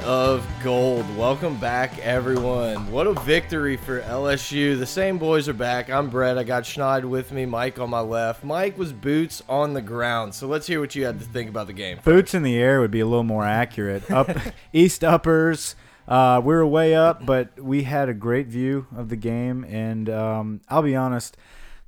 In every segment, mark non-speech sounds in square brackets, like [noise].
Of Gold. Welcome back, everyone. What a victory for LSU. The same boys are back. I'm Brett. I got Schneid with me, Mike on my left. Mike was boots on the ground. So let's hear what you had to think about the game. Boots in the air would be a little more accurate. Up [laughs] East Uppers. Uh, we were way up, but we had a great view of the game. And um, I'll be honest,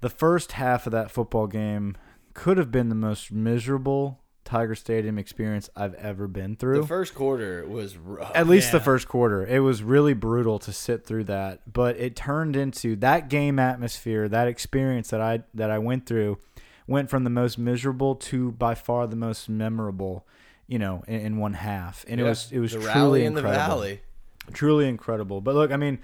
the first half of that football game could have been the most miserable Tiger Stadium experience I've ever been through. The first quarter was rough. At least the first quarter. It was really brutal to sit through that, but it turned into that game atmosphere, that experience that I that I went through went from the most miserable to by far the most memorable, you know, in, in one half. And it was it was the truly rally in the incredible. valley. Truly incredible. But look, I mean,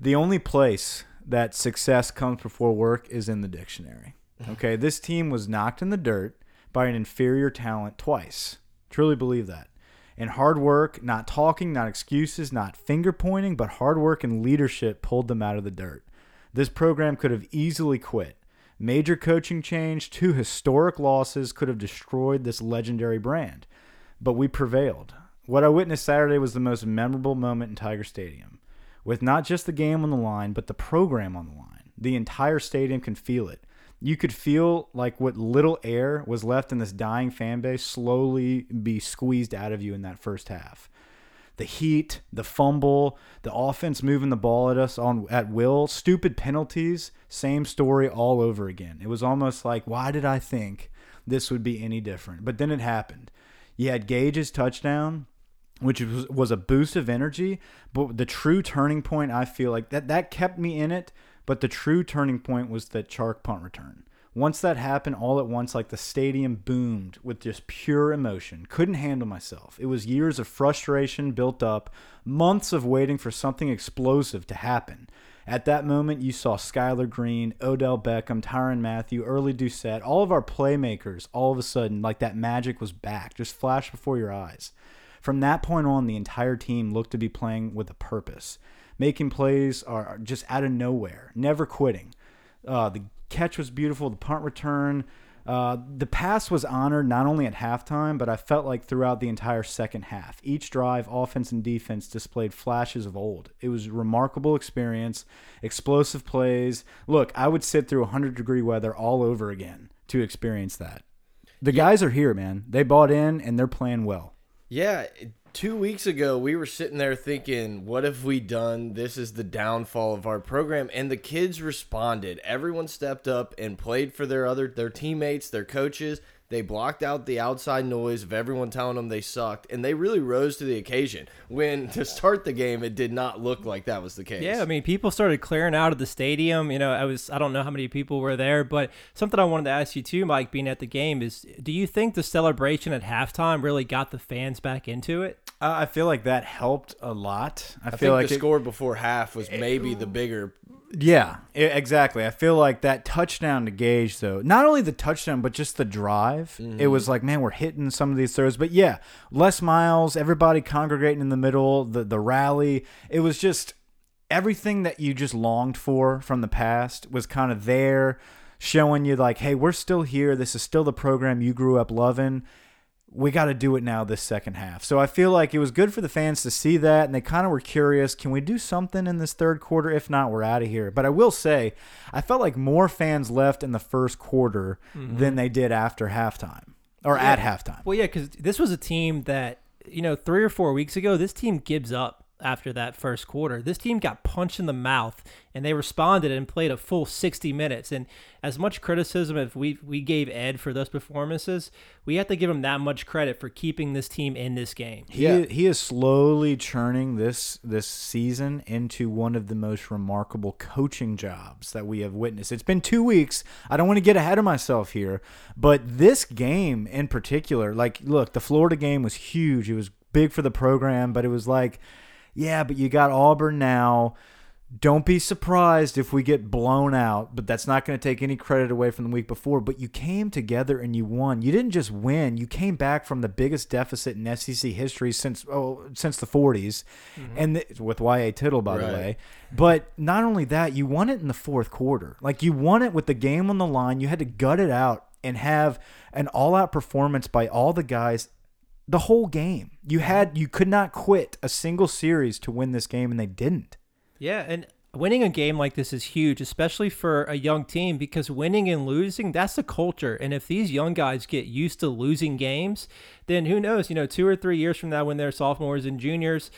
the only place that success comes before work is in the dictionary. [laughs] Okay, this team was knocked in the dirt by an inferior talent twice. Truly believe that. And hard work, not talking, not excuses, not finger pointing, but hard work and leadership pulled them out of the dirt. This program could have easily quit. Major coaching change, two historic losses could have destroyed this legendary brand. But we prevailed. What I witnessed Saturday was the most memorable moment in Tiger Stadium. With not just the game on the line, but the program on the line. The entire stadium can feel it. You could feel like what little air was left in this dying fan base slowly be squeezed out of you in that first half the heat, the fumble, the offense moving the ball at us on at will, stupid penalties, same story all over again. It was almost like, why did I think this would be any different? But then it happened. You had Gage's touchdown, which was, was a boost of energy, but the true turning point I feel like that that kept me in it, but the true turning point was that Chark punt return. Once that happened all at once, like the stadium boomed with just pure emotion. Couldn't handle myself. It was years of frustration built up, months of waiting for something explosive to happen. At that moment, you saw Skyler Green, Odell Beckham, Tyrann Mathieu, Early Doucet, all of our playmakers, all of a sudden, like that magic was back, just flashed before your eyes. From that point on, the entire team looked to be playing with a purpose, making plays are just out of nowhere, never quitting. Uh, the catch was beautiful. The punt return, uh, the pass was honored not only at halftime, but I felt like throughout the entire second half. Each drive, offense and defense displayed flashes of old. It was a remarkable experience, explosive plays. Look, I would sit through 100 degree weather all over again to experience that. The guys are here, man. They bought in and they're playing well. Yeah, two weeks ago we were sitting there thinking, "What have we done? This is the downfall of our program." And the kids responded. Everyone stepped up and played for their other their teammates, their coaches. They blocked out the outside noise of everyone telling them they sucked, and they really rose to the occasion. When to start the game, it did not look like that was the case. Yeah, I mean, people started clearing out of the stadium. You know, I was I don't know how many people were there, but something I wanted to ask you too, Mike, being at the game is, do you think the celebration at halftime really got the fans back into it? Uh, I feel like that helped a lot. I, I feel like the it- score before half was maybe the bigger. Yeah, e- exactly. I feel like that touchdown to Gage, though, not only the touchdown, but just the drive. It was like, man, we're hitting some of these throws. But yeah, Les Miles, everybody congregating in the middle, the the rally. It was just everything that you just longed for from the past was kind of there, showing you like, hey, we're still here. This is still the program you grew up loving we got to do it now this second half. So I feel like it was good for the fans to see that, and they kind of were curious can we do something in this third quarter? If not, we're out of here. But I will say, I felt like more fans left in the first quarter mm-hmm. than they did after halftime or at halftime. Well, yeah, because this was a team that you know three or four weeks ago, this team gives up after that first quarter. This team got punched in the mouth, and they responded and played a full sixty minutes. And as much criticism as we we gave Ed for those performances, we have to give him that much credit for keeping this team in this game. He, Yeah. he is slowly churning this this season into one of the most remarkable coaching jobs that we have witnessed. It's been two weeks. I don't want to get ahead of myself here, but this game in particular, like, look, the Florida game was huge. It was big for the program, but it was like, yeah, but you got Auburn now. don't be surprised if we get blown out, but that's not going to take any credit away from the week before. But you came together and you won. You didn't just win; you came back from the biggest deficit in SEC history since oh since the 40s, mm-hmm. and th with YA Tittle, by the way. But not only that, you won it in the fourth quarter. Like you won it with the game on the line. You had to gut it out and have an all-out performance by all the guys the whole game. You had you could not quit a single series to win this game, and they didn't. Yeah, and winning a game like this is huge, especially for a young team, because winning and losing, that's the culture. And if these young guys get used to losing games, then who knows, you know, two or three years from now when they're sophomores and juniors,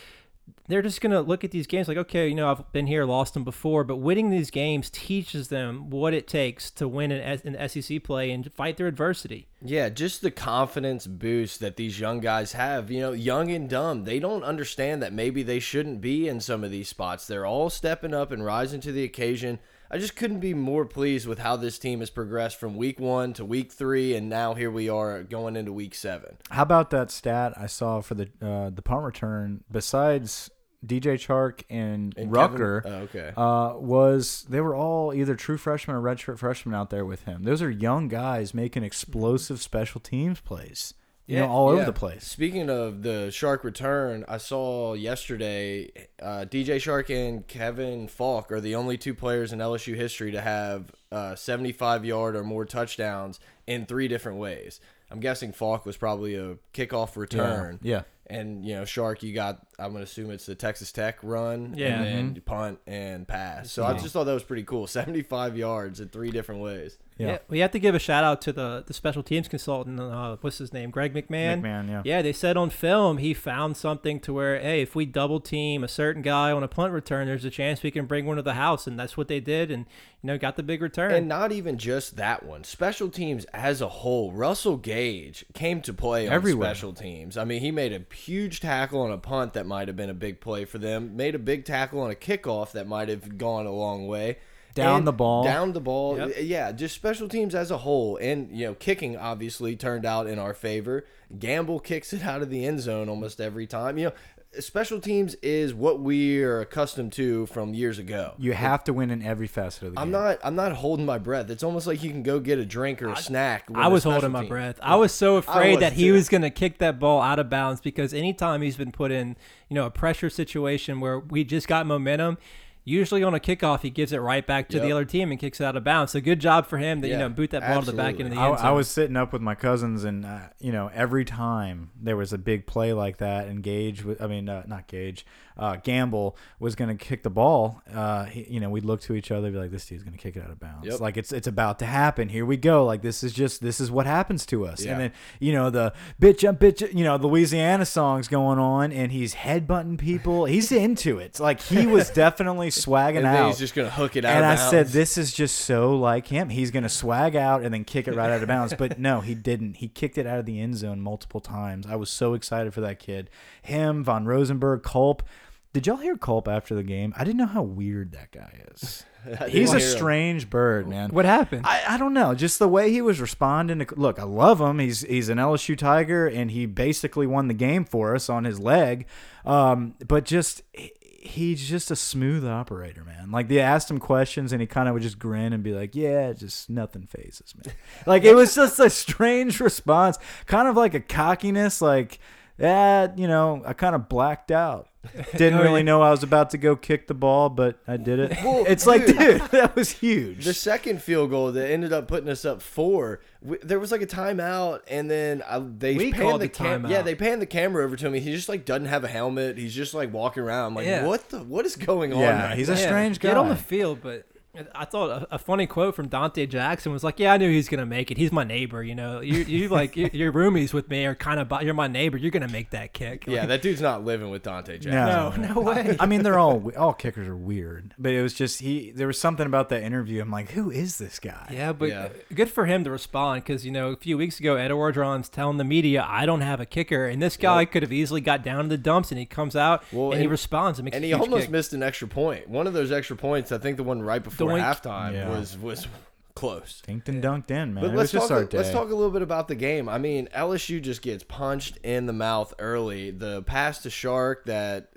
they're just going to look at these games like, okay, you know, I've been here, lost them before, but winning these games teaches them what it takes to win an, in SEC play and fight their adversity. Yeah, just the confidence boost that these young guys have. You know, young and dumb. They don't understand that maybe they shouldn't be in some of these spots. They're all stepping up and rising to the occasion. I just couldn't be more pleased with how this team has progressed from week one to week three, and now here we are going into week seven. How about that stat I saw for the uh, the punt return? Besides DJ Chark and, And Rucker, oh, okay. uh, was they were all either true freshmen or redshirt freshmen out there with him. Those are young guys making explosive special teams plays. You know, all over the place. Speaking of the Chark return, I saw yesterday uh, DJ Chark and Kevin Faulk are the only two players in LSU history to have uh, 75 yard or more touchdowns in three different ways. I'm guessing Faulk was probably a kickoff return. Yeah. And, you know, Chark, you got, I'm going to assume it's the Texas Tech run. Yeah. And then punt and pass. So I just thought that was pretty cool. [laughs] 75 yards in three different ways. Yeah. we have to give a shout out to the the special teams consultant. Uh, what's his name? Greg McMahon. McMahon, yeah. Yeah, they said on film he found something to where, hey, if we double team a certain guy on a punt return, there's a chance we can bring one to the house, and that's what they did, and you know got the big return. And not even just that one. Special teams as a whole. Russell Gage came to play on special teams. I mean, he made a huge tackle on a punt that might have been a big play for them. Made a big tackle on a kickoff that might have gone a long way. Down And the ball. Down the ball. Yep. Yeah, just special teams as a whole. And, you know, kicking obviously turned out in our favor. Gamble kicks it out of the end zone almost every time. You know, special teams is what we are accustomed to from years ago. You have to win in every facet of the game. I'm not. I'm not holding my breath. It's almost like you can go get a drink or a snack. I was holding my team. breath. I was so afraid was that he too. was going to kick that ball out of bounds because anytime he's been put in, you know, a pressure situation where we just got momentum, usually on a kickoff he gives it right back to the other team and kicks it out of bounds. So good job for him to you know boot that ball to the back end of the I, end zone. I was sitting up with my cousins, and uh, you know, every time there was a big play like that, and Gage, I mean, uh, not Gage, uh, Gamble was going to kick the ball. Uh, he, you know, we'd look to each other, be like, "This dude's going to kick it out of bounds." Yep. Like it's it's about to happen. Here we go. Like this is just this is what happens to us. Yeah. And then you know the bitch jump bitch, you know, the Louisiana songs going on, and he's headbutting people. He's into it. It's like he was [laughs] definitely swagging And out he's just gonna hook it out. and I bounds. said, this is just so like him. He's going to swag out and then kick it right out of bounds. But no, he didn't. He kicked it out of the end zone multiple times. I was so excited for that kid. Him, Von Rosenberg, Culp. Did y'all hear Culp after the game? I didn't know how weird that guy is. [laughs] He's a hear him. strange bird, man. what happened? I, I don't know, just the way he was responding. To, look, I love him. He's he's an LSU Tiger, and he basically won the game for us on his leg. Um, but just he's just a smooth operator, man. Like they asked him questions, and he kind of would just grin and be like, "Yeah, just nothing phases me." like it was just a strange [laughs] response, kind of like a cockiness, like. Yeah, you know, I kind of blacked out. [laughs] Didn't Oh, really know I was about to go kick the ball, but I did it. Well, it's like, dude. dude, [laughs] that was huge. The second field goal that ended up putting us up four, w there was like a timeout, and then I, they We panned the the cam- timeout. Yeah, they panned the camera over to me. He just like doesn't have a helmet. He's just like walking around. I'm like, Yeah. what the? What is going on? Yeah, right he's now? a strange guy. Get on the field, but I thought a, a funny quote from Donte Jackson was like, "Yeah, I knew he was gonna make it. He's my neighbor. You know, you you [laughs] like your, your roomies with me are kind of you're my neighbor. You're gonna make that kick." Yeah, that dude's not living with Donte Jackson. No. no, no way. I mean, they're all all kickers are weird, but it was just he. There was something about that interview. I'm like, who is this guy? Yeah, but Yeah. good for him to respond because you know a few weeks ago Ed Orgeron's telling the media I don't have a kicker, and this guy could have easily got down to the dumps, and he comes out Well, and, he responds and makes and a he huge almost kick. missed an extra point. One of those extra points, I think the one right before Doink. halftime Yeah. was was close. Dinked and dunked in, man. But it let's talk. Let's talk a little bit about the game. I mean, LSU just gets punched in the mouth early. The pass to Chark that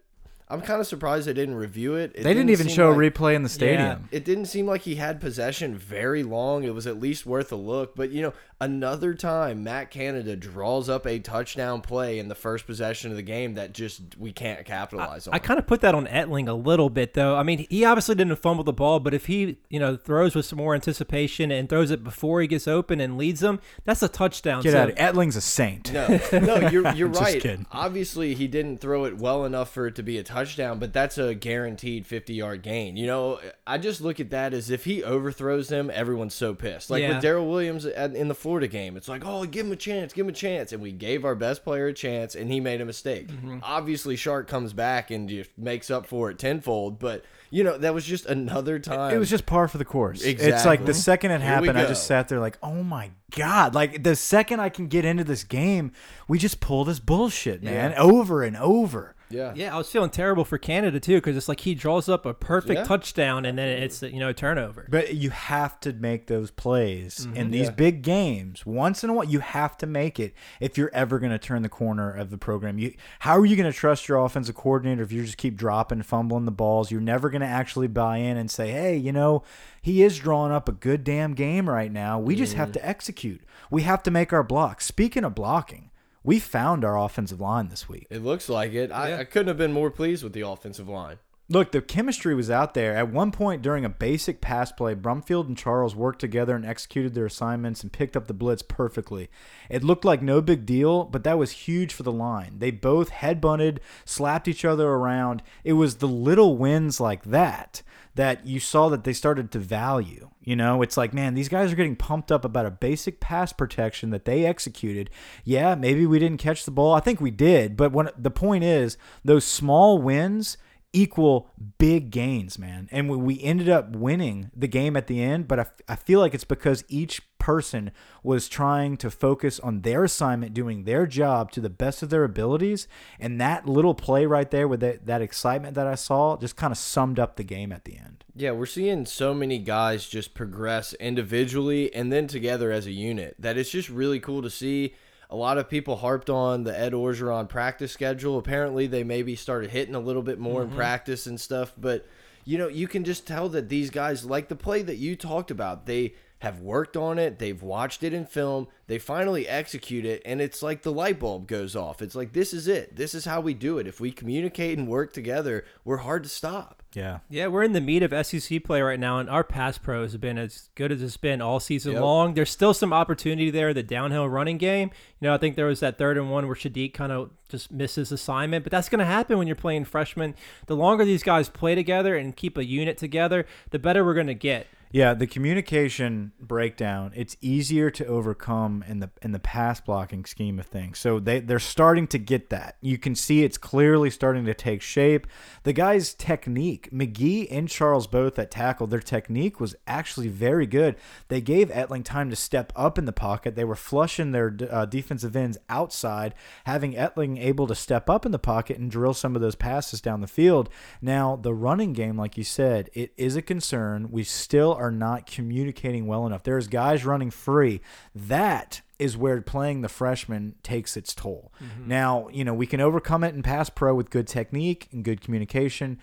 I'm kind of surprised they didn't review it. it They didn't even show like- a replay in the stadium. Yeah, It didn't seem like he had possession very long. It was at least worth a look. But, you know, another time Matt Canada draws up a touchdown play in the first possession of the game that just we can't capitalize on. I kind of put that on Etling a little bit, though. I mean, he obviously didn't fumble the ball, but if he, you know, throws with some more anticipation and throws it before he gets open and leads them, that's a touchdown. Get So- out of Etling's a saint. No, no, you're [laughs] you're Just right. kidding. Obviously, he didn't throw it well enough for it to be a touchdown, but that's a guaranteed 50 yard gain. You know, I just look at that as if he overthrows them, everyone's so pissed. Like Yeah. with Darrel Williams at, in the Florida game, it's like, oh, give him a chance, give him a chance, and we gave our best player a chance, and he made a mistake. Mm-hmm. Obviously, Chark comes back and just makes up for it tenfold, but you know that was just another time. It was just par for the course. It's like the second it Here happened, I just sat there like, oh my god! Like the second I can get into this game, we just pull this bullshit, man, over and over. Yeah. Yeah, I was feeling terrible for Canada too because it's like he draws up a perfect Yeah. touchdown and then it's you know a turnover. But you have to make those plays Mm-hmm. in these Yeah. big games. Once in a while, you have to make it if you're ever going to turn the corner of the program. You, how are you going to trust your offensive coordinator if you just keep dropping, fumbling the balls? You're never going to actually buy in and say, "Hey, you know, he is drawing up a good damn game right now. We just Mm-hmm. have to execute. We have to make our blocks." Speaking of blocking, we found our offensive line this week. It looks like it. I, Yeah. I couldn't have been more pleased with the offensive line. Look, the chemistry was out there. At one point during a basic pass play, Brumfield and Charles worked together and executed their assignments and picked up the blitz perfectly. It looked like no big deal, but that was huge for the line. They both head bunted, slapped each other around. It was the little wins like that that you saw that they started to value. You know, it's like, man, these guys are getting pumped up about a basic pass protection that they executed. Yeah, maybe we didn't catch the ball. I think we did, but when the point is, those small wins equal big gains, man. And we- ended up winning the game at the end, but I, I feel like it's because each person was trying to focus on their assignment, doing their job to the best of their abilities. And that little play right there with that, that excitement that I saw just kind of summed up the game at the end. Yeah, we're seeing so many guys just progress individually and then together as a unit that it's just really cool to see. A lot of people harped on the Ed Orgeron practice schedule. Apparently, they maybe started hitting a little bit more in mm-hmm. practice and stuff. But, you know, you can just tell that these guys, like the play that you talked about, they have worked on it. They've watched it in film. They finally execute it. And it's like the light bulb goes off. It's like, this is it. This is how we do it. If we communicate and work together, we're hard to stop. Yeah. Yeah, we're in the meat of SEC play right now, and our pass pro has been as good as it's been all season Yep. long. There's still some opportunity there, the downhill running game. You know, I think there was that third and one where Saahdiq kind of just misses assignment, but that's going to happen when you're playing freshmen. The longer these guys play together and keep a unit together, the better we're going to get. Yeah, the communication breakdown, it's easier to overcome in the in the pass blocking scheme of things. So they they're starting to get that. You can see it's clearly starting to take shape. The guys' technique, McGee and Charles both at tackle, their technique was actually very good. They gave Etling time to step up in the pocket. They were flushing their uh, defensive ends outside, having Etling able to step up in the pocket and drill some of those passes down the field. Now, the running game, like you said, it is a concern. We still are not communicating well enough. There's guys running free. That is where playing the freshman takes its toll. Mm-hmm. Now, you know, we can overcome it in pass pro with good technique and good communication.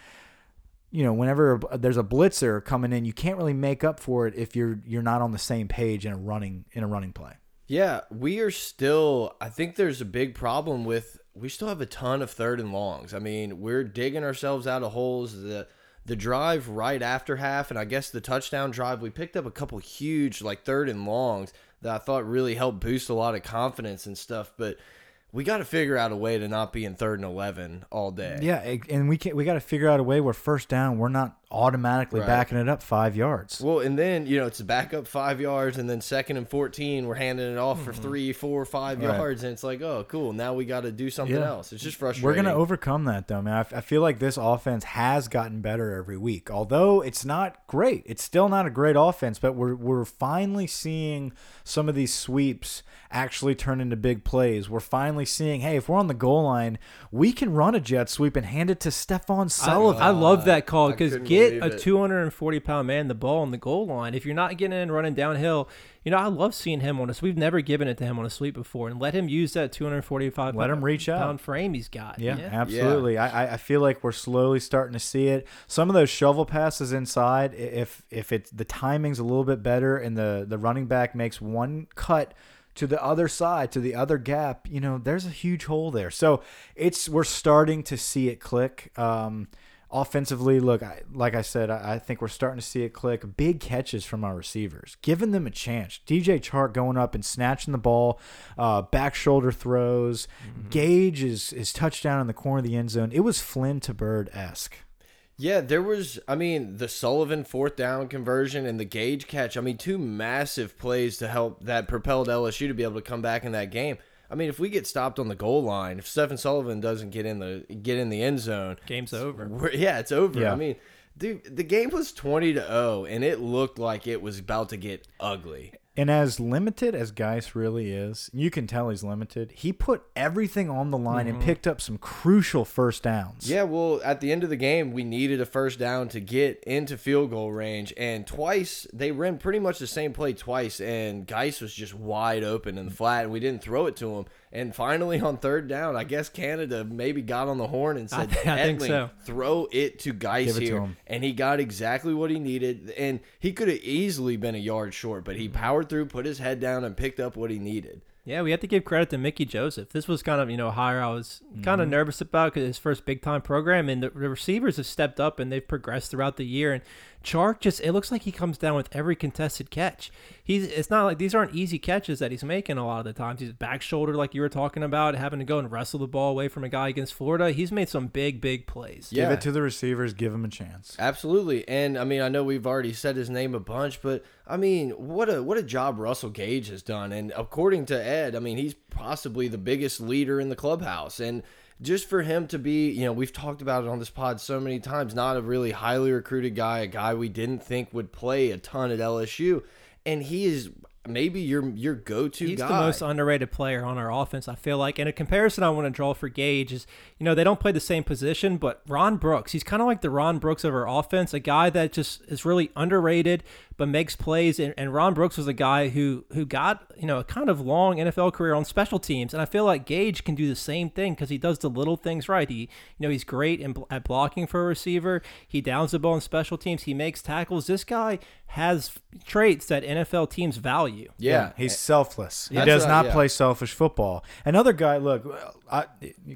You know, whenever there's a blitzer coming in, you can't really make up for it if you're you're not on the same page in a running in a running play. Yeah, we are still. I think there's a big problem with. We still have a ton of third and longs. I mean, we're digging ourselves out of holes. The the drive right after half, and I guess the touchdown drive, we picked up a couple huge like third and longs that I thought really helped boost a lot of confidence and stuff. But we got to figure out a way to not be in third and eleven all day. Yeah, and we can we got to figure out a way where first down we're not automatically Right. backing it up five yards. Well, and then you know it's a back up five yards, and then second and fourteen, we're handing it off for three, four, five Mm-hmm. Right. yards, and it's like, oh, cool. Now we got to do something Yeah. else. It's just frustrating. We're going to overcome that, though, man. I feel like this offense has gotten better every week. Although it's not great, it's still not a great offense. But we're we're finally seeing some of these sweeps actually turn into big plays. We're finally seeing, hey, if we're on the goal line, we can run a jet sweep and hand it to Stephon I, Sullivan. I love that call because couldn't Gibbs get a it. 240 pound man the ball on the goal line, if you're not getting in running downhill, you know I love seeing him on us. We've never given it to him on a sweep before, and let him use that 245 Let him reach out. pound frame he's got. Yeah, absolutely. I, I- I feel like we're slowly starting to see it. Some of those shovel passes inside, if if it's the timing's a little bit better and the the running back makes one cut to the other side to the other gap, you know, there's a huge hole there. So it's we're starting to see it click. Um, offensively, look, I, like I said, I, I think we're starting to see it click. Big catches from our receivers, giving them a chance. DJ Chark going up and snatching the ball, uh, back shoulder throws. Gage is is touchdown in the corner of the end zone. It was Flynn to Byrd esque. Yeah, there was, I mean, the Sullivan fourth down conversion and the Gage catch. I mean, two massive plays to help that propelled LSU to be able to come back in that game. I mean, if we get stopped on the goal line, if Stephen Sullivan doesn't get in the get in the end zone, Game's over. yeah, it's over. Yeah. I mean, dude, the game was 20 to 0 and it looked like it was about to get ugly. And as limited as Guice really is, you can tell he's limited. He put everything on the line and mm-hmm. picked up some crucial first downs. Yeah, well, at the end of the game, we needed a first down to get into field goal range, and twice they ran pretty much the same play twice, and Guice was just wide open in the flat, and we didn't throw it to him. And finally, on third down, I guess Canada maybe got on the horn and said, [laughs] I think so. throw it to Guice it to here," and he got exactly what he needed, and he could have easily been a yard short, but he powered through, put his head down, and picked up what he needed. Yeah, we have to give credit to Mickey Joseph. This was kind of you know higher I was kind Mm-hmm. of nervous about because his first big time program, and the, the receivers have stepped up and they've progressed throughout the year. And Chark just it looks like he comes down with every contested catch. He's it's not like these aren't easy catches that he's making a lot of the times. He's back shoulder like you were talking about, having to go and wrestle the ball away from a guy against Florida. He's made some big big plays. Give it to the receivers, give him a chance. Absolutely, and I mean, I know we've already said his name a bunch, but I mean, what a what a job Russell Gage has done, and according to Ed, I mean, he's possibly the biggest leader in the clubhouse, and just for him to be, you know, we've talked about it on this pod so many times, not a really highly recruited guy, a guy we didn't think would play a ton at LSU, and he is maybe your your go to He's guy. the most underrated player on our offense, I feel like. And a comparison I want to draw for Gage is, you know, they don't play the same position, but Ron Brooks, he's kind of like the Ron Brooks of our offense, a guy that just is really underrated but makes plays. And, and Ron Brooks was a guy who who got, you know, a kind of long NFL career on special teams. And I feel like Gage can do the same thing because he does the little things right. He, you know, he's great in, at blocking for a receiver. He downs the ball on special teams. He makes tackles. This guy has traits that NFL teams value. yeah, he's selfless. He That's does what I- not yeah. play selfish football. Another guy, look, I,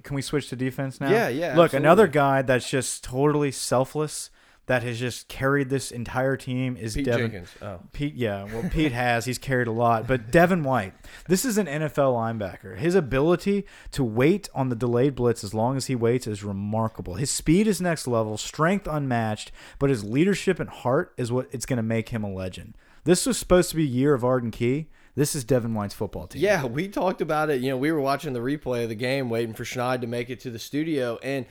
can we switch to defense now? Yeah, yeah, Look, absolutely. another guy that's just totally selfless that has just carried this entire team is Pete Devin. Jenkins. Oh. Pete, yeah, well, Pete has. He's carried a lot. But Devin White, this is an NFL linebacker. His ability to wait on the delayed blitz as long as he waits is remarkable. His speed is next level, strength unmatched, but his leadership and heart is what it's going to make him a legend. This was supposed to be year of Arden Key. This is Devin White's football team. Yeah, we talked about it. You know, we were watching the replay of the game, waiting for Schneid to make it to the studio, and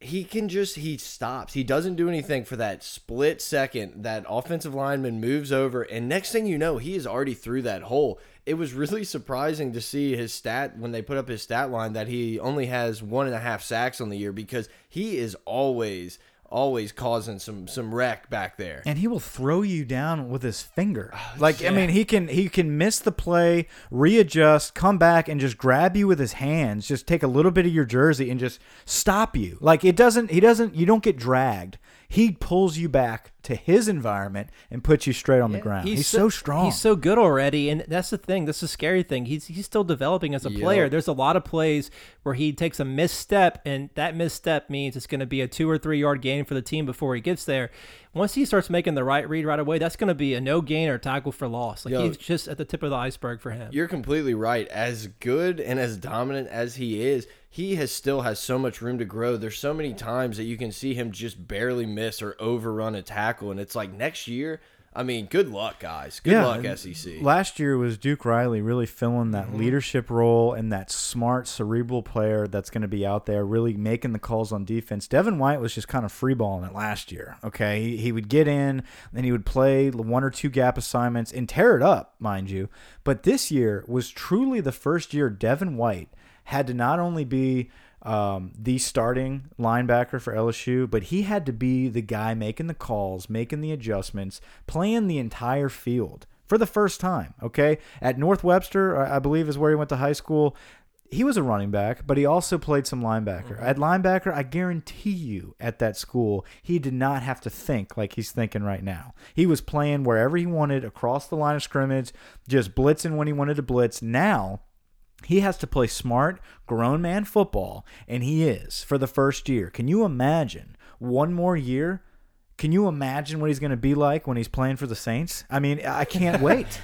he can just he stops. He doesn't do anything for that split second. That offensive lineman moves over, and next thing you know, he is already through that hole. It was really surprising to see his stat when they put up his stat line that he only has one and a half sacks on the year because he is always always causing some some wreck back there. and he will throw you down with his finger. Oh, like I mean, he can he can miss the play, readjust, come back, and just grab you with his hands. Just take a little bit of your jersey and just stop you. Like it doesn't. He doesn't. You don't get dragged. He pulls you back to his environment and puts you straight on the ground. He's, so, strong. He's so good already, and that's the thing. That's the scary thing. He's he's still developing as a Yep. player. There's a lot of plays where he takes a misstep, and that misstep means it's going to be a two or three yard gain for the team before he gets there. Once he starts making the right read right away, that's going to be a no gain or tackle for loss. Like Yo. he's just at the tip of the iceberg for him. You're completely right. As good and as dominant as he is, he has still has so much room to grow. There's so many times that you can see him just barely miss or overrun a tackle, and it's like next year. I mean, good luck, guys. Good Yeah, luck, SEC. Last year was Duke Riley really filling that mm-hmm. leadership role and that smart, cerebral player that's going to be out there really making the calls on defense. Devin White was just kind of freeballing it last year. Okay, he, he would get in, then he would play one or two gap assignments and tear it up, mind you. But this year was truly the first year Devin White had to not only be um, the starting linebacker for LSU, but he had to be the guy making the calls, making the adjustments, playing the entire field for the first time. Okay, at North Webster, I I believe is where he went to high school. He was a running back, but he also played some linebacker. At linebacker, I guarantee you at that school, he did not have to think like he's thinking right now. He was playing wherever he wanted across the line of scrimmage, just blitzing when he wanted to blitz. Now, he has to play smart, grown man football, and he is for the first year. Can you imagine one more year? Can you imagine what he's going to be like when he's playing for the Saints? I mean, I can't [laughs] wait.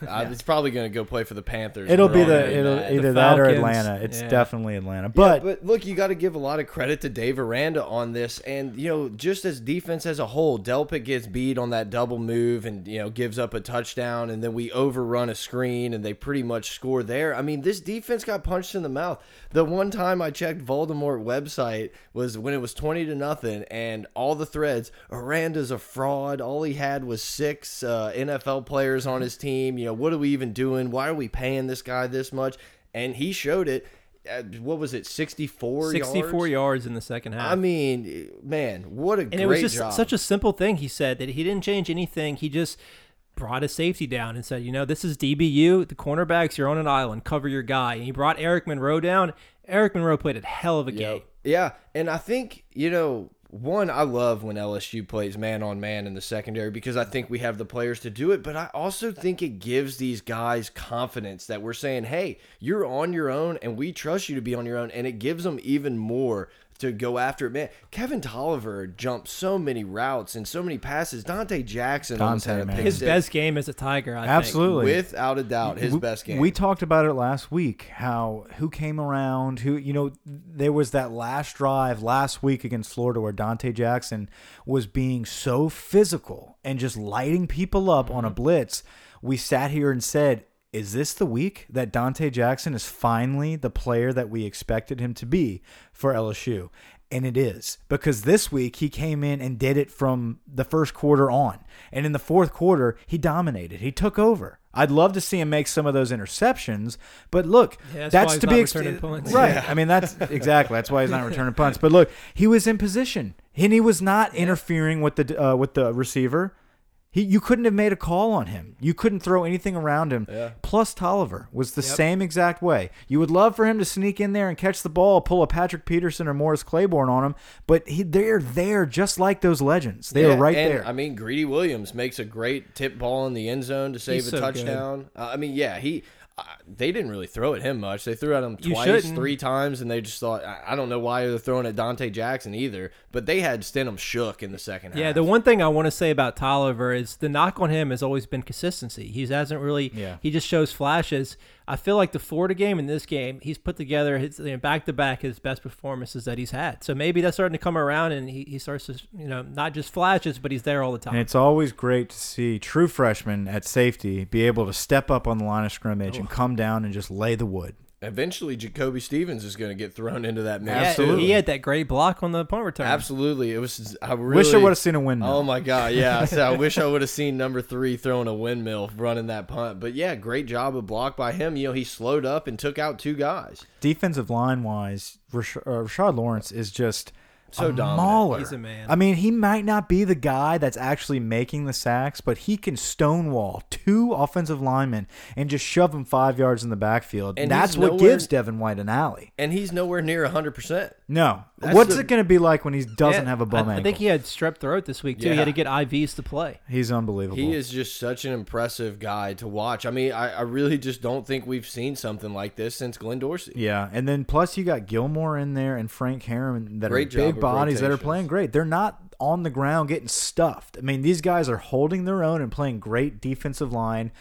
[laughs] Uh, It's probably going to go play for the Panthers. It'll be the it'll that. either The that or Atlanta. It's yeah. definitely Atlanta. But, But but look, you got to give a lot of credit to Dave Aranda on this, and you know, just as defense as a whole, Delpit gets beat on that double move, and you know, gives up a touchdown, and then we overrun a screen, and they pretty much score there. I mean, this defense got punched in the mouth. The one time I checked Voldemort website was when it was twenty to nothing, and all the threads, Aranda's a fraud. All he had was six uh, NFL players on his team. You know, what are we even doing? Why are we paying this guy this much? And he showed it. What was it? Sixty-four. 64 yards? yards in the second half. I mean, man, what a and it was just job. such a simple thing he said that he didn't change anything. He just brought his safety down and said, you know, this is DBU. The cornerbacks, you're on an island. Cover your guy. And he brought Eric Monroe down. Eric Monroe played a hell of a game. Yeah, and I think you know. One, I love when LSU plays man on man in the secondary because I think we have the players to do it. But I also think it gives these guys confidence that we're saying, hey, you're on your own and we trust you to be on your own. And it gives them even more to go after it. Man, Kevin Toliver jumped so many routes and so many passes. Donte Jackson Donte, had a pick His six. best game as a Tiger, I think. absolutely. Without a doubt, his we, best game. We talked about it last week. How who came around? Who you know? There was that last drive last week against Florida where Donte Jackson was being so physical and just lighting people up on a mm-hmm. blitz. We sat here and said, "Is this the week that Donte Jackson is finally the player that we expected him to be for LSU?" And it is because this week he came in and did it from the first quarter on. And in the fourth quarter, he dominated. He took over. I'd love to see him make some of those interceptions, but look, Yeah, that's that's, to be returning punts. right. I mean, that's [laughs] exactly that's why he's not returning punts. But look, he was in position, and he was not interfering with the uh, with the receiver. He, you couldn't have made a call on him. You couldn't throw anything around him. Yeah. Plus, Toliver was the Yep. same exact way. You would love for him to sneak in there and catch the ball, pull a Patrick Peterson or Morris Claiborne on him, but he, they're there just like those legends. They Yeah, are right and, there. I mean, Greedy Williams makes a great tip ball in the end zone to save He's a so touchdown. Uh, I mean, yeah, he. They didn't really throw at him much. They threw at him twice, three times, and they just thought. I, I don't know why they're throwing at Donte Jackson either, but they had Stidham shook in the second half. Yeah, the one thing I want to say about Toliver is the knock on him has always been consistency. He hasn't really. Yeah. He just shows flashes. I feel like the Florida game and this game, he's put together his back to back his best performances that he's had. So maybe that's starting to come around, and he, he starts to you know not just flashes, but he's there all the time. And it's always great to see true freshmen at safety be able to step up on the line of scrimmage oh. and come down and just lay the wood. Eventually, Jacoby Stevens is going to get thrown into that mix. Yeah, Absolutely. he had that great block on the punt return. Absolutely, it was. I really Wish I would have seen a windmill. Oh my god, yeah. So I wish I [laughs] would have seen number three throwing a windmill running that punt. But yeah, great job of block by him. You know, he slowed up and took out two guys. defensive line wise, Rash uh, Rashard Lawrence is just So a dominant. mauler. He's a man. I mean, he might not be the guy that's actually making the sacks, but he can stonewall two offensive linemen and just shove them five yards in the backfield. And And that's he's what gives Devin White an alley. And he's nowhere near hundred percent. No, That's what's the- it going to be like when he doesn't Yeah, have a bum I, I think he had strep throat this week too. He had to get IVs to play. He's unbelievable. He is just such an impressive guy to watch. I mean, I, I really just don't think we've seen something like this since Glenn Dorsey. Yeah, and then plus you got Gilmore in there and Frank Harriman that Great are job big bodies that are playing great. They're not on the ground getting stuffed. I mean, these guys are holding their own and playing great defensive line.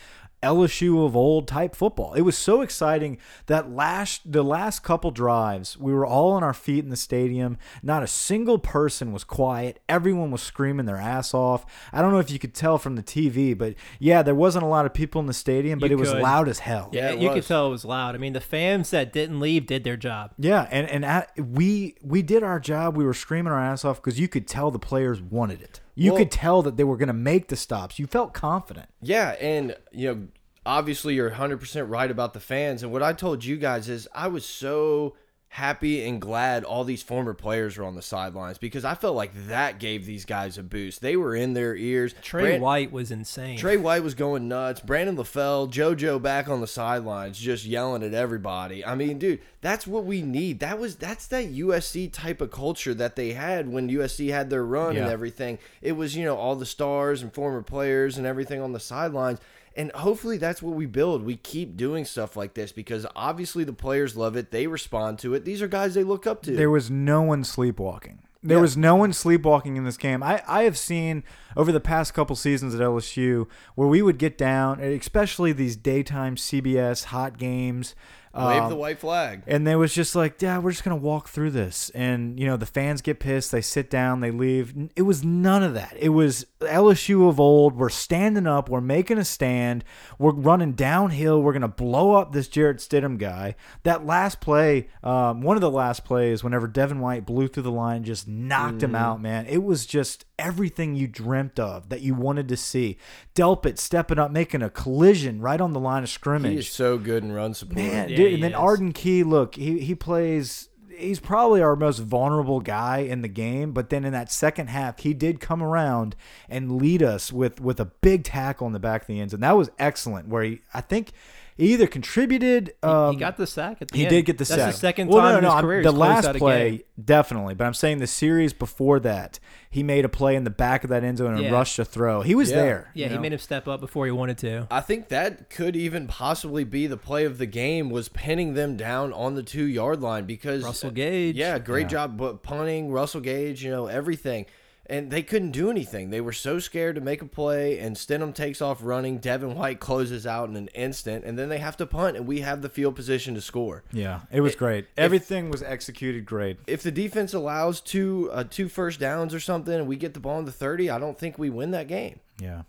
LSU of old type football. It was so exciting that last the last couple drives, we were all on our feet in the stadium. Not a single person was quiet. Everyone was screaming their ass off. I don't know if you could tell from the TV, but yeah, there wasn't a lot of people in the stadium, but You it was loud as hell. Yeah, it you could tell it was loud. I mean, the fans that didn't leave did their job. Yeah, and and at, we we did our job. We were screaming our ass off because you could tell the players wanted it. You Well- could tell that they were going to make the stops. You felt confident. Yeah, and you know, obviously you're 100% right about the fans and what I told you guys is I was so happy and glad all these former players were on the sidelines because I felt like that gave these guys a boost. They were in their ears. Trey Brand- White was insane. Trey White was going nuts. Brandon LaFell, JoJo back on the sidelines, just yelling at everybody. I mean, dude, that's what we need. That was that's that USC type of culture that they had when USC had their run and everything. It was you know all the stars and former players and everything on the sidelines. And hopefully that's what we build. We keep doing stuff like this because obviously the players love it. They respond to it. These are guys they look up to. There was no one sleepwalking. There Yeah. was no one sleepwalking in this game. I, I have seen over the past couple seasons at LSU where we would get down, especially these daytime CBS hot games. Wave um, the white flag. and they was just like, yeah, we're just gonna walk through this, and you know the fans get pissed, they sit down, they leave. It was none of that. It was LSU of old. We're standing up, we're making a stand, we're running downhill, we're gonna blow up this Jarrett Stidham guy. That last play, um, one of the last plays, whenever Devin White blew through the line, just knocked him out, man. It was just everything you dreamt of that you wanted to see. Delpit stepping up, making a collision right on the line of scrimmage. He is so good in run support. Man, Yeah, dude, and then is. Arden Key, look, he he plays. He's probably our most vulnerable guy in the game, but then in that second half, he did come around and lead us with with a big tackle in the back of the end zone. That was excellent. Where he, I think, he either contributed. He- Um, he got the sack at the he end. did get the That's sack. the second Well, time no, in no, his I'm- career The he's last out a play, game. definitely. But I'm saying the series before that, he made a play in the back of that end zone and Yeah. rushed a throw. He was Yeah. there. Yeah, you he know? made him step up before he wanted to. I think that could even possibly be the play of the game was pinning them down on the two yard line because Russell Gage. Yeah, great Yeah. job, but punting Russell Gage, you know everything, and they couldn't do anything. They were so scared to make a play, and Stidham takes off running. Devin White closes out in an instant, and then they have to punt, and we have the field position to score. Yeah, it was great. Everything was executed great. If the defense allows two uh, two first downs or something, and we get the ball in the thirty, I don't think we win that game. Yeah.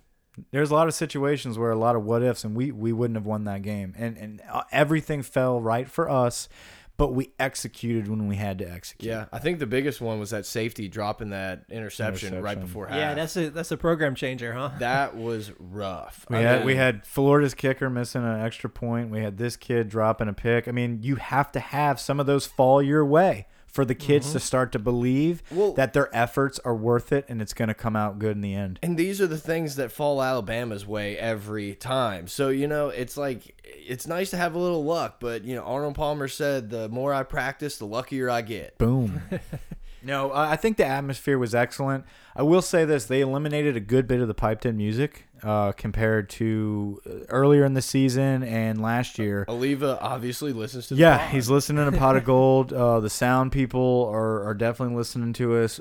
There's a lot of situations where a lot of what ifs, and we, we wouldn't have won that game. And, and uh, everything fell right for us, but we executed when we had to execute. Yeah, I think the biggest one was that safety dropping that interception, right before half. Yeah, that's a that's a program changer, huh? that was rough. We I had mean, we had Florida's kicker missing an extra point. We had this kid dropping a pick. I mean, you have to have some of those fall your way for the kids to mm-hmm. start to believe Well- that their efforts are worth it and it's going to come out good in the end. And these are the things that fall Alabama's way every time. So, you know, it's like it's nice to have a little luck, but you know, Arnold Palmer said the more I practice, the luckier I get. Boom. [laughs] no, I think the atmosphere was excellent. I will say this: they eliminated a good bit of the piped in music uh, compared to uh, earlier in the season and last year. Alleva obviously listens to the Yeah, pod. he's listening to Pod of [laughs] Gold. Uh, the sound people are, are definitely listening to us.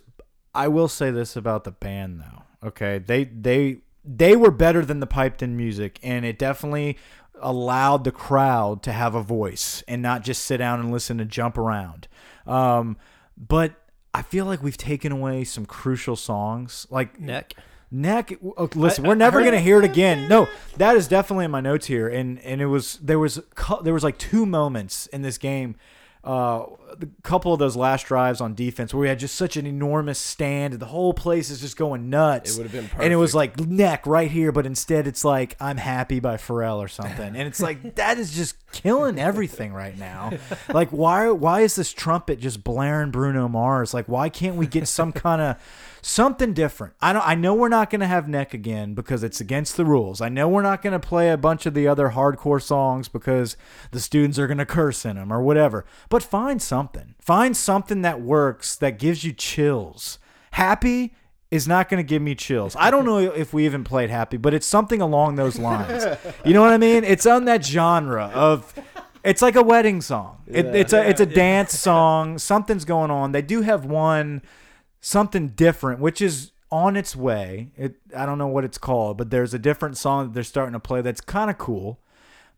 I will say this about the band though. Okay, they they they were better than the piped in music, and it definitely allowed the crowd to have a voice and not just sit down and listen to jump around. Um, but I feel like we've taken away some crucial songs, like Neck. Neck. oh, Listen, I- we're never gonna hear it again. No, that is definitely in my notes here, and and it was there was there was like two moments in this game. Uh, a couple of those last drives on defense where we had just such an enormous stand, and the whole place is just going nuts. It would've been perfect. and it was like neck right here, but instead it's like I'm happy by Pharrell or something, and it's like that is just killing everything right now. [laughs] Like why why is this trumpet just blaring Bruno Mars? Like why can't we get some kind of something different? I don't. I know we're not going to have neck again because it's against the rules. I know we're not going to play a bunch of the other hardcore songs because the students are going to curse in them or whatever. But find something. Find something that works that gives you chills. Happy is not going to give me chills. I don't know if we even played happy, but it's something along those lines. You know what I mean? It's on that genre of it's like a wedding song. It, it's a it's a dance song. Something's going on. They do have one something different, which is on its way. It I don't know what it's called, but there's a different song that they're starting to play that's kind of cool,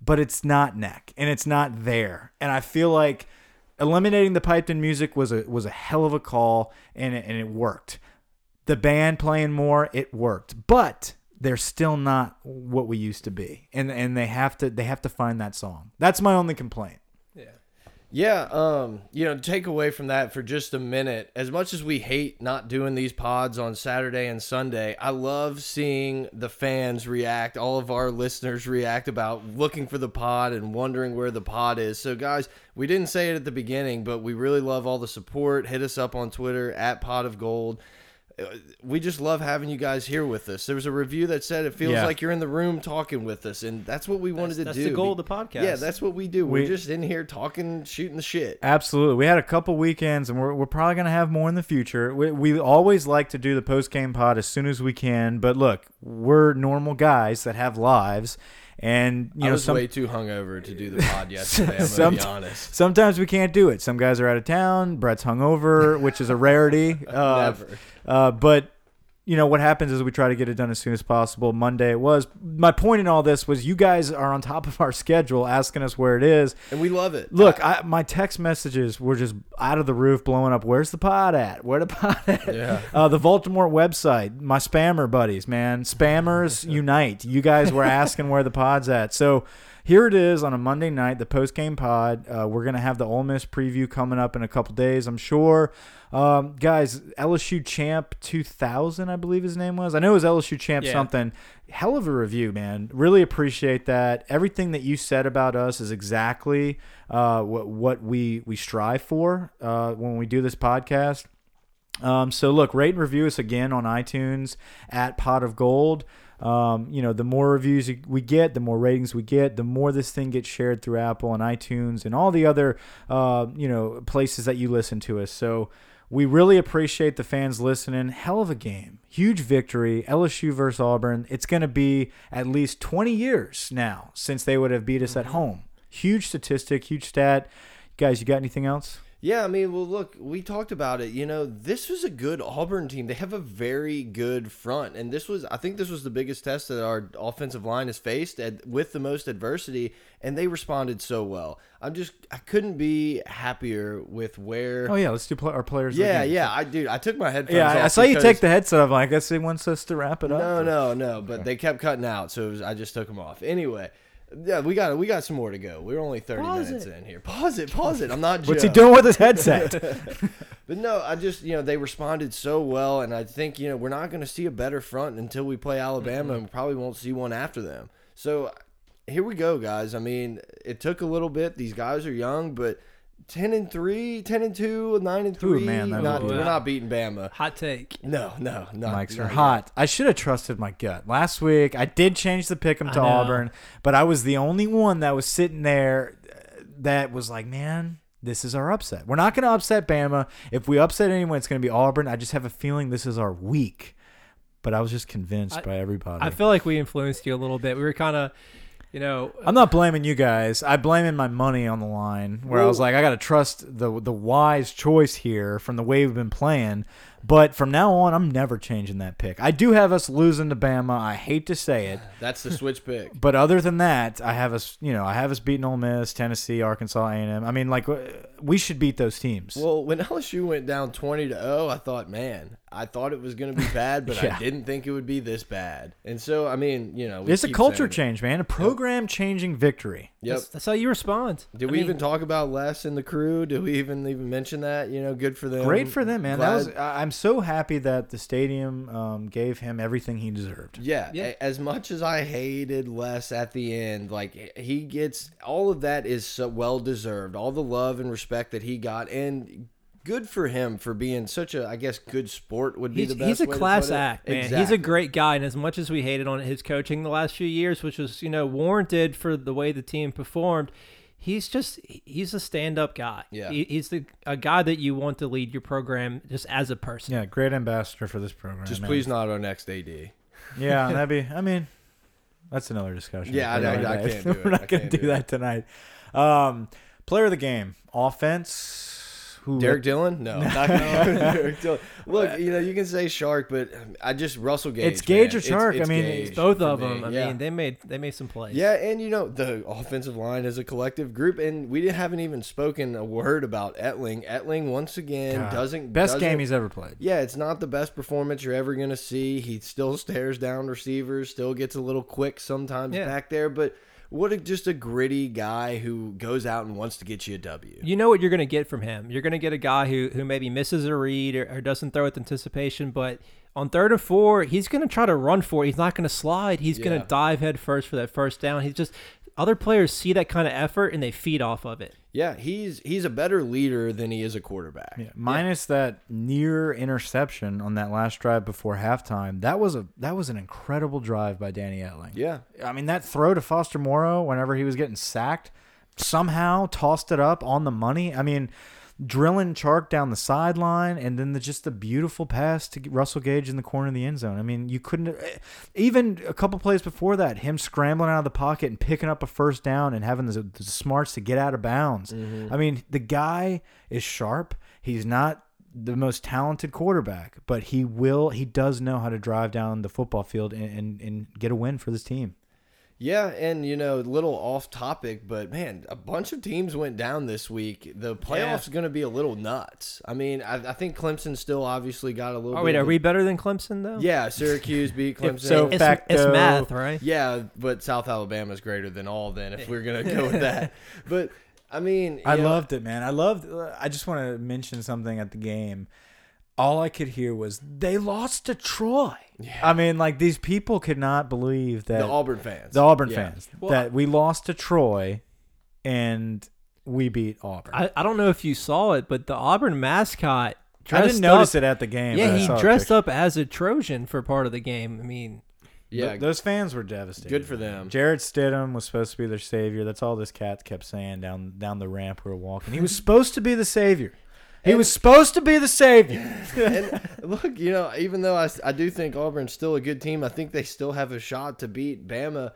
but it's not neck and it's not there. And I feel like eliminating the piped in music was a was a hell of a call and it, and it worked. The band playing more, it worked. But they're still not what we used to be. And and they have to they have to find that song. That's my only complaint. Yeah, um, you know, take away from that for just a minute. As much as we hate not doing these pods on Saturday and Sunday, I love seeing the fans react, all of our listeners react about looking for the pod and wondering where the pod is. So, guys, we didn't say it at the beginning, but we really love all the support. Hit us up on Twitter at Pod of Gold we just love having you guys here with us. There was a review that said it feels Yeah. like you're in the room talking with us, and that's what we wanted That's- to that's do. the goal of the podcast. Yeah, that's what we do. We- We're just in here talking, shooting the shit. Absolutely. We had a couple weekends, and we're, we're probably going to have more in the future. We, we always like to do the post game pod as soon as we can, but look, we're normal guys that have lives, and you I know was some, way too hungover to do the [laughs] pod yesterday. I'm gonna be honest. sometimes we can't do it. Some guys are out of town. Brett's hungover, which is a rarity. [laughs] Uh, Never. Uh, but you know what happens is we try to get it done as soon as possible. Monday it was. My point in all this was you guys are on top of our schedule, asking us where it is. And we love it. Look, I, my text messages were just out of the roof, blowing up. Where's the pod at? Where the pod at? Yeah. Uh, the Baltimore website. My spammer buddies, man, spammers [laughs] unite. You guys were asking where the pod's at, so. Here it is on a Monday night, the post game pod. Uh, we're gonna have the Ole Miss preview coming up in a couple days, I'm sure. Um, guys, LSU champ 2000, I believe his name was. I know it was LSU champ Yeah. something. Hell of a review, man. Really appreciate that. Everything that you said about us is exactly uh, what what we we strive for uh, when we do this podcast. Um, so look, rate and review us again on iTunes at Pod of Gold. Um, you know, the more reviews we get, the more ratings we get, the more this thing gets shared through Apple and iTunes and all the other, uh, you know, places that you listen to us. So we really appreciate the fans listening. Hell of a game, huge victory. LSU versus Auburn. It's going to be at least 20 years now since they would have beat us at home. Huge statistic, huge stat. Guys, you got anything else? Yeah, I mean, well, look, we talked about it. You know, this was a good Auburn team. They have a very good front, and this was, I think, this was the biggest test that our offensive line has faced at, with the most adversity, and they responded so well. I'm just, I couldn't be happier with where. Oh yeah, let's do pl our players. yeah, yeah, I dude, I took my headphones. Yeah, I- saw you take the headset off. Like, I guess he wants us to wrap it up. No, no, no. [laughs] But they kept cutting out, so it was, I just took them off. Anyway, yeah, we got we got some more to go. We're only thirty Pause minutes it. in here. Pause it, pause it. I'm not. [laughs] What's he doing with his headset? [laughs] [laughs] But no, I just you know they responded so well, and I think you know we're not going to see a better front until we play Alabama, mm-hmm. and we probably won't see one after them. So here we go, guys. I mean, it took a little bit. These guys are young, but. 10 and 3, 10 and 2, 9 and 3. man, that not, would be- we're not beating Bama. Hot take. No, no, not. Mics are not hot. I should have trusted my gut. Last week, I did change the pick 'em I to know. Auburn, but I was the only one that was sitting there uh, that was like, man, this is our upset. We're not going to upset Bama. If we upset anyone, it's going to be Auburn. I just have a feeling this is our week. But I was just convinced I- by everybody. I feel like we influenced you a little bit. We were kind of, you know, I'm not blaming you guys. I blaming my money on the line where I was like, I got to trust the the wise choice here from the way we've been playing. But from now on, I'm never changing that pick. I do have us losing to Bama. I hate to say it, [sighs] That's the switch pick. but other than that, I have us. You know, I have us beating Ole Miss, Tennessee, Arkansas, A&M. I mean, like we should beat those teams. Well, when [laughs] LSU went down 20 to 0, I thought, man, I thought it was going to be bad, but [laughs] Yeah. I didn't think it would be this bad. And so, I mean, you know, it's a culture change, man. A program changing victory. Yep. that's, that's how you respond. Did I we mean, even talk about Les and the crew? Did we even even mention that? You know, good for them. Great for them, man. That was. I- I'm so happy that the stadium um, gave him everything he deserved. Yeah, Yeah. as much as I hated Les at the end, like he gets all of that is so well deserved. All the love and respect that he got, and good for him for being such a, I guess, good sport would be He's, the best. he's a way to class put it. act, man. He's a great guy, and as much as we hated on his coaching the last few years, which was you know warranted for the way the team performed, he's just he's a stand-up guy. Yeah. He- he's the a guy that you want to lead your program just as a person. Yeah, great ambassador for this program. Just man. please not our next AD. Yeah, [laughs] that'd be. I mean, that's another discussion. Yeah, I- I- [laughs] I can't do it. We're not gonna do do that tonight. Um, player of the game, offense. Who? Derrick Dillon? No, [laughs] not [laughs] Derrick Dillon. Look, you know, you can say Chark, but um, I just Russell Gage. It's Gage man. or Chark. I mean, Gage Both for of me. them. I Yeah. mean, they made they made some plays. Yeah, and you know the offensive line is a collective group, and we haven't even spoken a word about Etling. Etling once again God, doesn't best doesn't- game he's ever played. Yeah, it's not the best performance you're ever gonna see. He still stares down receivers, still gets a little quick sometimes Yeah. back there, but what a, just a gritty guy who goes out and wants to get you a W. You know what you're going to get from him. You're going to get a guy who who maybe misses a read or, or doesn't throw with anticipation, but on third and four, he's going to try to run for it. He's not going to slide. He's going to dive head first for that first down. He's just other players see that kind of effort and they feed off of it. Yeah, he's he's a better leader than he is a quarterback. Yeah, minus that near interception on that last drive before halftime. That was a that was an incredible drive by Danny Etling. Yeah. I mean that throw to Foster Moreau whenever he was getting sacked, somehow tossed it up on the money. I mean, drilling Chark down the sideline, and then the, just the beautiful pass to Russell Gage in the corner of the end zone. I mean, you couldn't eh, even a couple plays before that, him scrambling out of the pocket and picking up a first down and having the, the smarts to get out of bounds. Mm-hmm. I mean, the guy is sharp. He's not the most talented quarterback, but he will. He does know how to drive down the football field and, and, and get a win for this team. Yeah, and you know, a little off topic, but man, a bunch of teams went down this week. The playoffs going to be a little nuts. I mean, I, I think Clemson still obviously got a little. Oh bit wait, of are we better than Clemson though? Yeah, Syracuse beat [laughs] Clemson. so- it's, Facto- it's uh, math, right? yeah, but South Alabama is greater than all. Then, if we're gonna go with [laughs] that, but I mean, I know, loved it, man. I loved. I just want to mention something at the game. All I could hear was they lost to Troy. I mean, like these people could not believe that the Auburn fans. the Auburn Yeah. fans Well, that we lost to Troy and we beat Auburn. I, I, I don't know if you saw it, but the Auburn mascot dressed didn't notice up, it at the game. Yeah, he dressed up as a Trojan for part of the game. I mean, Yeah, Th- those fans were devastated. good for them. Jarrett Stidham was supposed to be their savior. That's all this cat kept saying down down the ramp we were walking. He was supposed to be the savior. He was supposed to be the savior. [laughs] and look, you know, even though I, I do think Auburn's still a good team, I think they still have a shot to beat Bama.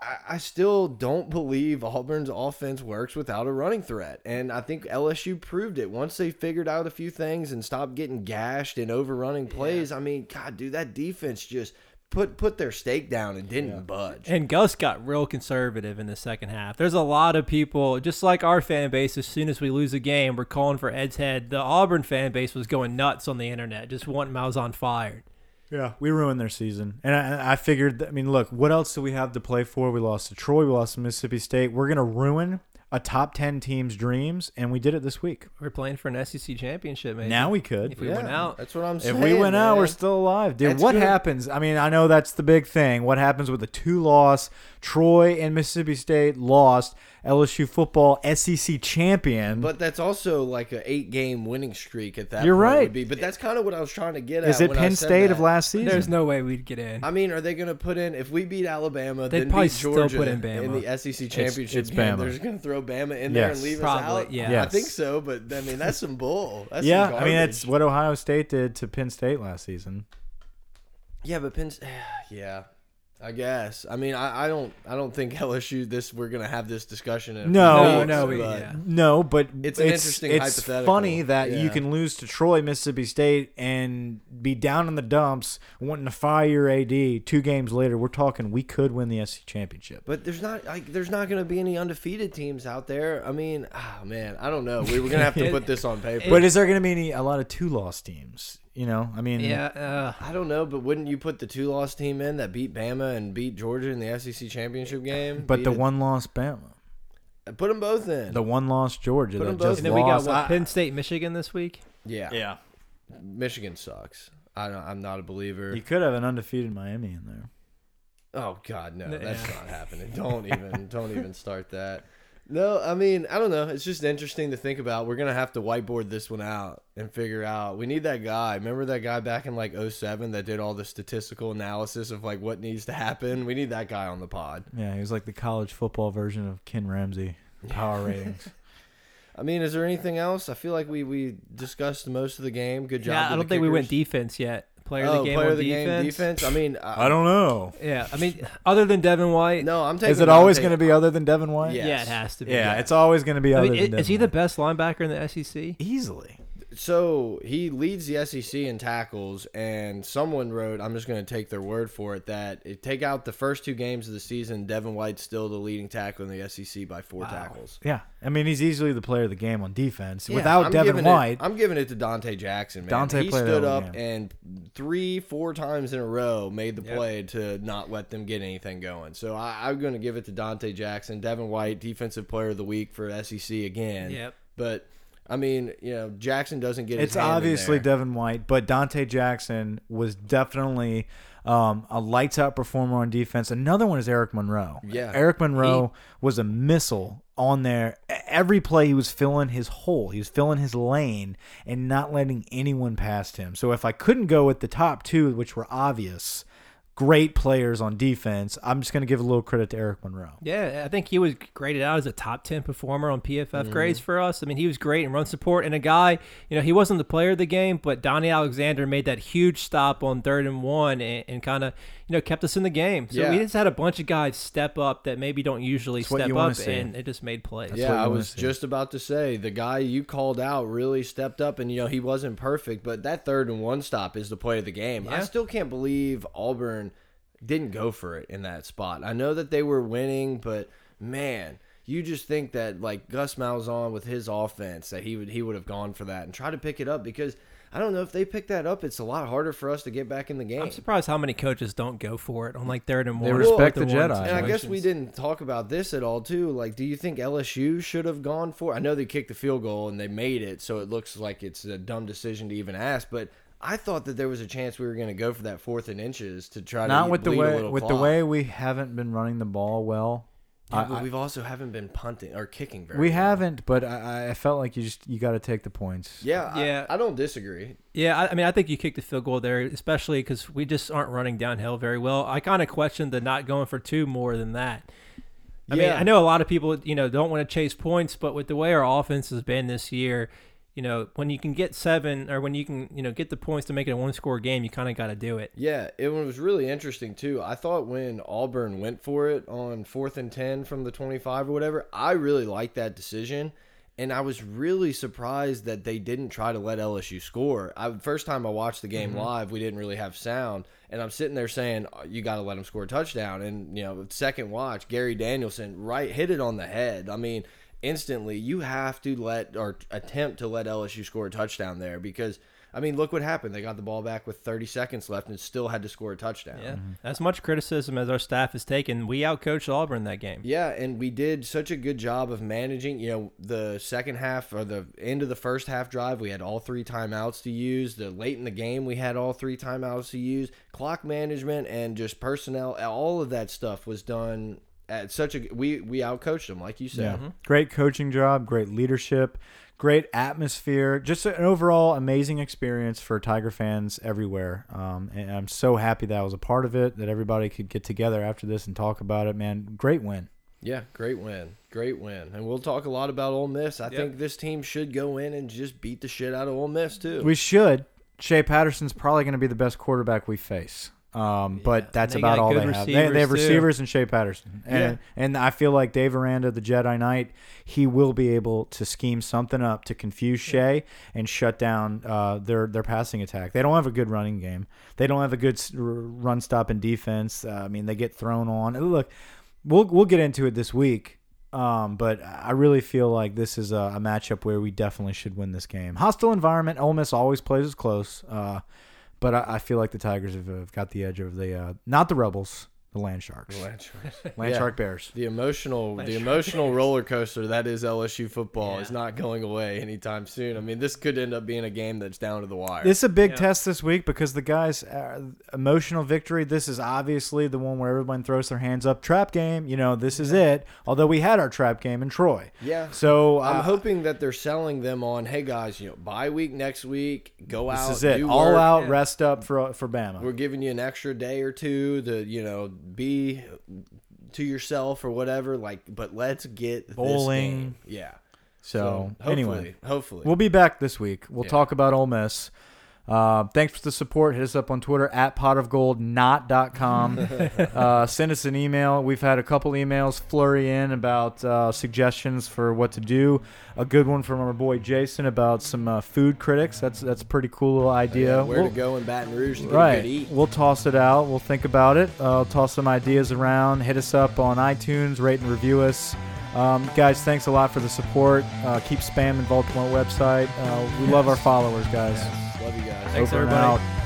I, I still don't believe Auburn's offense works without a running threat. And I think LSU proved it. Once they figured out a few things and stopped getting gashed and overrunning plays, I mean, God, dude, that defense just put put their stake down and didn't budge. And Gus got real conservative in the second half. There's a lot of people, just like our fan base, as soon as we lose a game, we're calling for Ed's head. The Auburn fan base was going nuts on the internet, just wanting Malzahn fired. Yeah, we ruined their season, and I, I figured. That, I mean, look, what else do we have to play for? We lost to Troy, we lost to Mississippi State. We're gonna ruin a top ten team's dreams, and we did it this week. We're playing for an SEC championship, man. Now we could. If we went out. That's what I'm saying. If we went out, we're still alive, dude. That's what good. happens? I mean, I know that's the big thing. What happens with the two loss? Troy and Mississippi State lost. LSU football SEC champion. But that's also like a eight game winning streak at that You're point right. Would be. But that's kind of what I was trying to get at. is it when I Penn said State of last season? There's no way we'd get in. I mean, are they going to put in if we beat Alabama, They'd then probably beat still put in Bama. in the SEC championship it's game? Bama. They're just going to throw Bama in there Yes. and leave Probably, us out. yeah. I think so. But I mean, that's some bull. That's yeah, some I mean, garbage. it's what Ohio State did to Penn State last season. yeah, but Penn. [sighs] Yeah, I guess. I mean, I, I don't. I don't think [laughs] LSU. This we're going to have this discussion. In No, No, weeks, no, but- yeah. No, but It's an interesting It's hypothetical. funny that you can lose to Troy, Mississippi State, and be down in the dumps, wanting to fire your AD. Two games later, we're talking we could win the SEC championship. But there's not like there's not going to be any undefeated teams out there. I mean, oh man, I don't know. We were going to have to [laughs] put this on paper. But is there going to be any a lot of two loss teams? You know, I mean, yeah, uh, I don't know, but wouldn't you put the two loss team in that beat Bama and beat Georgia in the SEC championship game? But the it- one loss Bama, put them both in. the one loss Georgia Put that 'em both just and then we got lost. what, Penn State, Michigan this week. yeah, yeah, Michigan sucks. I don't, I'm not a believer. you could have an undefeated Miami in there. Oh God, no, that's not happening. Don't even, don't even start that. [laughs] No, I mean, I don't know. It's just interesting to think about. We're gonna have to whiteboard this one out and figure out. We need that guy. Remember that guy back in like 07 that did all the statistical analysis of like what needs to happen. We need that guy on the pod. Yeah, he was like the college football version of Ken Ramsey. Power [laughs] ratings. I mean, is there anything else? I feel like we we discussed most of the game. Good job. Yeah, I don't think we went defense yet. Player oh, of the oh, game player on of the defense. game defense. I mean, I don't know. Yeah, I mean, other than Devin White, No, I'm taking. Is it always going to be other than Devin White? Yeah. yeah, it has to be. Yeah, it's always going to be I other mean, than i- Devin is he the best linebacker in the SEC? Easily. So he leads the SEC in tackles, and someone wrote, I'm just going to take their word for it, that it, take out the first two games of the season, Devin White's still the leading tackle in the SEC by four tackles. Yeah, I mean he's easily the player of the game on defense. Yeah, Without I'm Devin White, it, I'm giving it to Donte Jackson. Man. Donte he played stood hell of a up game. and three, four times in a row made the Yep. play to not let them get anything going. So I, I'm going to give it to Donte Jackson, Devin White, defensive player of the week for SEC again. Yep. But I mean, you know, Jackson doesn't get. His it's hand in obviously there. Devin White, but Donte Jackson was definitely um, a lights out performer on defense. Another one is Eric Monroe. Yeah. Eric Monroe was a missile on there. Every play he was filling his hole, he was filling his lane and not letting anyone past him. So if I couldn't go with the top two, which were obvious, great players on defense, I'm just going to give a little credit to Eric Monroe. Yeah, I think he was graded out as a top 10 performer on PFF mm-hmm. grades for us. I mean, he was great in run support and a guy, you know, he wasn't the player of the game, but Donnie Alexander made that huge stop on third and one and, and kind of, you know, kept us in the game. So Yeah. we just had a bunch of guys step up that maybe don't usually That's step up and it just made plays. what Yeah, I was see. just about to say the guy you called out really stepped up, and you know he wasn't perfect, but that third and one stop is the play of the game. I still can't believe Auburn didn't go for it in that spot. I know that they were winning, but man, you just think that like Gus Malzahn with his offense that he would he would have gone for that and try to pick it up because I don't know if they pick that up, it's a lot harder for us to get back in the game. I'm surprised how many coaches don't go for it on like third and They respect fourth the Jedi. And I guess we didn't talk about this at all, too. Like, do you think LSU should have gone for? I know they kicked the field goal and they made it, so it looks like it's a dumb decision to even ask. But I thought that there was a chance we were going to go for that fourth and inches to try Not to with the way little with the way we haven't been running the ball well. Yeah, but I- we've also haven't been punting or kicking very. we well. haven't, but I, I felt like you just you got to take the points. Yeah, Yeah. I, I don't disagree. Yeah, I, I mean, I think you kicked the field goal there, especially because we just aren't running downhill very well. I kind of questioned the not going for two more than that. I mean, I know a lot of people, you know, don't want to chase points, but with the way our offense has been this year, you know, when you can get seven or when you can, you know, get the points to make it a one-score game, you kind of got to do it. Yeah, it was really interesting too. I thought when Auburn went for it on fourth and ten from the twenty-five or whatever, I really liked that decision, and I was really surprised that they didn't try to let LSU score. I first time I watched the game mm-hmm. live, we didn't really have sound, and I'm sitting there saying "Oh, you got to let them score a touchdown, and you know, second watch, Gary Danielson right hit it on the head. I mean. Instantly, you have to let or attempt to let LSU score a touchdown there because I mean, look what happened. They got the ball back with 30 seconds left and still had to score a touchdown. Yeah, mm-hmm. as much criticism as our staff has taken, we outcoached Auburn that game. Yeah, and we did such a good job of managing. You know, the second half or the end of the first half drive, we had all three timeouts to use. The late in the game, we had all three timeouts to use. Clock management and just personnel, all of that stuff was done at such a. We we outcoached them, like you Yeah. said. Great coaching job, great leadership, great atmosphere, just an overall amazing experience for Tiger fans everywhere. Um, and I'm so happy that I was a part of it, that everybody could get together after this and talk about it. Man, great win. Yeah, great win. Great win. And we'll talk a lot about Ole Miss. I think this team should go in and just beat the shit out of Ole Miss too. We should. Shea Patterson's probably going to be the best quarterback we face. Um, but that's about all they have. They, they have receivers, too. and Shea Patterson, and and I feel like Dave Aranda, the Jedi Knight, he will be able to scheme something up to confuse Shea and shut down uh, their their passing attack. They don't have a good running game. They don't have a good run stop and defense. Uh, I mean, they get thrown on. Look, we'll we'll get into it this week. Um, but I really feel like this is a, a matchup where we definitely should win this game. Hostile environment. Ole Miss always plays as close. Uh, but I, I feel like the Tigers have, have got the edge of the uh, not the Rebels, the Land Sharks, [laughs] Land Yeah. Shark Bears. The emotional, the emotional roller coaster that is LSU football is not going away anytime soon. I mean, this could end up being a game that's down to the wire. This is a big Yeah. test this week because the guys' uh, emotional victory. This is obviously the one where everyone throws their hands up. Trap game, you know, this is it. Although we had our trap game in Troy, yeah. so uh, I'm hoping that they're selling them on, hey guys, you know, bye week next week, go out. this is it. do All work. out, Yeah. rest up for for Bama. We're giving you an extra day or two to, you know, be to yourself or whatever. Like, but let's get this Bowling. Yeah. so, hopefully, anyway, hopefully, We'll be back this week. We'll Yeah. talk about Ole Miss. Uh, thanks for the support. Hit us up on Twitter at potofgoldnot.com. [laughs] uh, send us an email. We've had a couple emails flurry in about uh, suggestions for what to do. A good one from our boy Jason about some uh, food critics. That's that's a pretty cool little idea. Yeah, where We'll- to go in Baton Rouge to get Right. good eat. We'll toss it out. We'll think about it. Uh, I'll toss some ideas around. Hit us up on iTunes, rate and review us. Um, guys, thanks a lot for the support. Uh, keep spamming Baltimore website. Uh, we love our followers, guys. Love you guys. Thanks, Over everybody. out.